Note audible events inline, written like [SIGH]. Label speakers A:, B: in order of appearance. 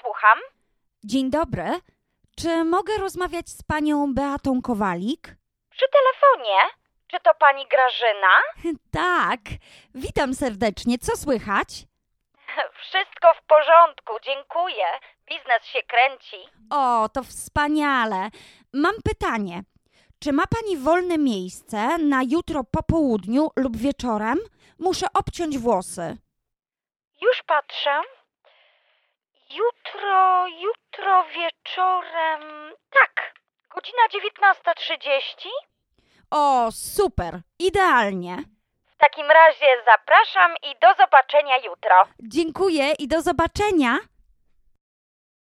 A: słucham.
B: Dzień dobry. Czy mogę rozmawiać z panią Beatą Kowalik?
A: Przy telefonie. Czy to pani Grażyna? [LAUGHS]
B: Tak. Witam serdecznie. Co słychać? [LAUGHS]
A: Wszystko w porządku, dziękuję. Biznes się kręci.
B: O, to wspaniale. Mam pytanie. Czy ma pani wolne miejsce na jutro po południu lub wieczorem? Muszę obciąć włosy.
A: Już patrzę. Jutro, jutro wieczorem. Tak, godzina 19.30.
B: O, super. Idealnie.
A: W takim razie zapraszam i do zobaczenia jutro.
B: Dziękuję i do zobaczenia.